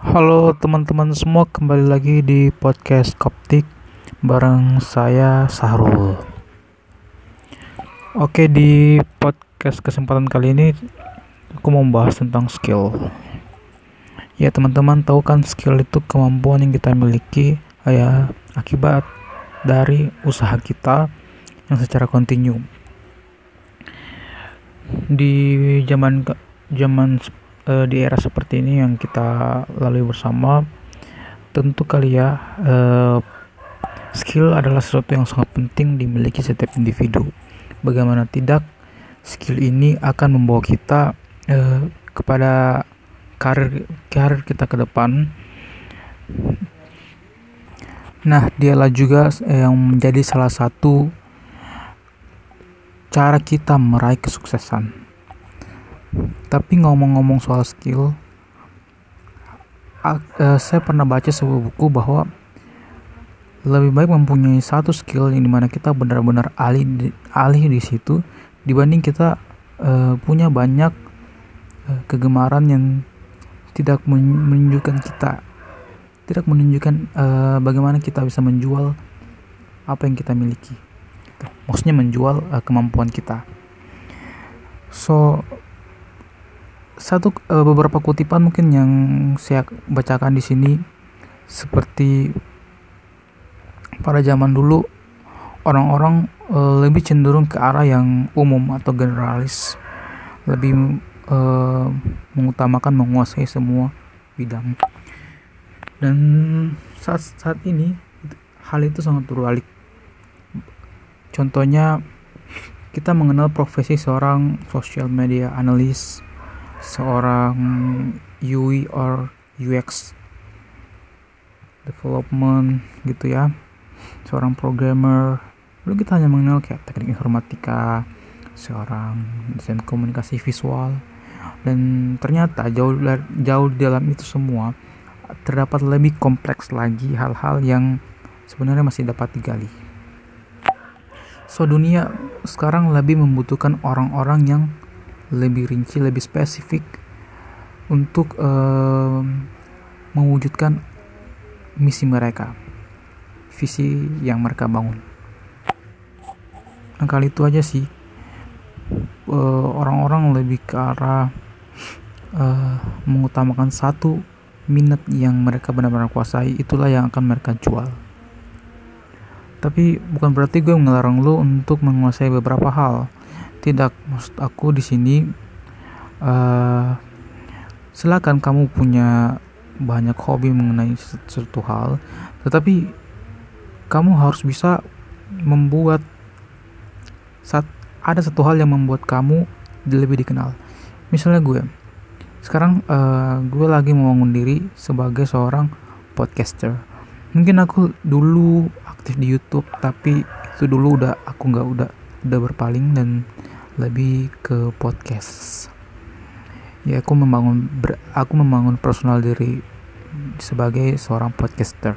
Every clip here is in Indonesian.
Halo teman-teman semua, kembali lagi di podcast Koptik bareng saya Sahrul. Oke, di podcast kesempatan kali ini aku mau bahas tentang skill. Ya, teman-teman tahu kan skill itu kemampuan yang kita miliki ya akibat dari usaha kita yang secara kontinu. Di zaman zaman uh, di era seperti ini yang kita lalui bersama tentu kali ya uh, skill adalah sesuatu yang sangat penting dimiliki setiap individu. Bagaimana tidak skill ini akan membawa kita uh, kepada karir karir kita ke depan. Nah dialah juga yang menjadi salah satu cara kita meraih kesuksesan tapi ngomong-ngomong soal skill, uh, saya pernah baca sebuah buku bahwa lebih baik mempunyai satu skill yang di mana kita benar-benar ahli di, di situ dibanding kita uh, punya banyak uh, kegemaran yang tidak menunjukkan kita tidak menunjukkan bagaimana kita bisa menjual apa yang kita miliki. Maksudnya menjual kemampuan kita. So satu uh, beberapa kutipan mungkin yang saya bacakan di sini. Seperti pada zaman dulu orang-orang uh, lebih cenderung ke arah yang umum atau generalis. Lebih uh, mengutamakan menguasai semua bidang. Dan saat saat ini hal itu sangat berbalik. Contohnya kita mengenal profesi seorang social media analyst seorang UI or UX development gitu ya. Seorang programmer. Lalu kita hanya mengenal kayak teknik informatika seorang desain komunikasi visual. Dan ternyata jauh jauh di dalam itu semua terdapat lebih kompleks lagi hal-hal yang sebenarnya masih dapat digali. So dunia sekarang lebih membutuhkan orang-orang yang lebih rinci, lebih spesifik untuk uh, mewujudkan misi mereka, visi yang mereka bangun. Nah, kali itu aja sih eh, orang-orang uh, lebih ke arah uh, mengutamakan satu minat yang mereka benar-benar kuasai, itulah yang akan mereka jual. Tapi bukan berarti gue melarang lo untuk menguasai beberapa hal tidak maksud aku di sini uh, silakan kamu punya banyak hobi mengenai sesuatu hal tetapi kamu harus bisa membuat saat ada satu hal yang membuat kamu lebih dikenal. Misalnya gue sekarang uh, gue lagi membangun diri sebagai seorang podcaster. Mungkin aku dulu aktif di YouTube tapi itu dulu udah aku nggak udah udah berpaling dan lebih ke podcast ya aku membangun ber, aku membangun personal diri sebagai seorang podcaster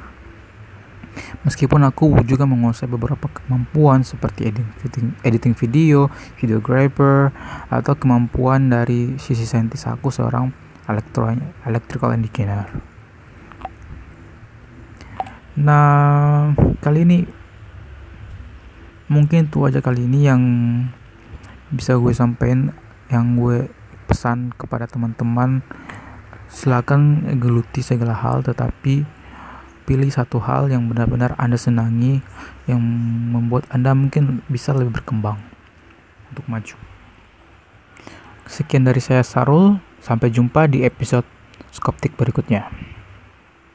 meskipun aku juga menguasai beberapa kemampuan seperti editing, editing video, videographer, atau kemampuan dari sisi saintis aku seorang elektro, electrical engineer. Nah, kali ini mungkin itu aja kali ini yang bisa gue sampaikan yang gue pesan kepada teman-teman silakan geluti segala hal tetapi pilih satu hal yang benar-benar anda senangi yang membuat anda mungkin bisa lebih berkembang untuk maju. Sekian dari saya Sarul. Sampai jumpa di episode skoptik berikutnya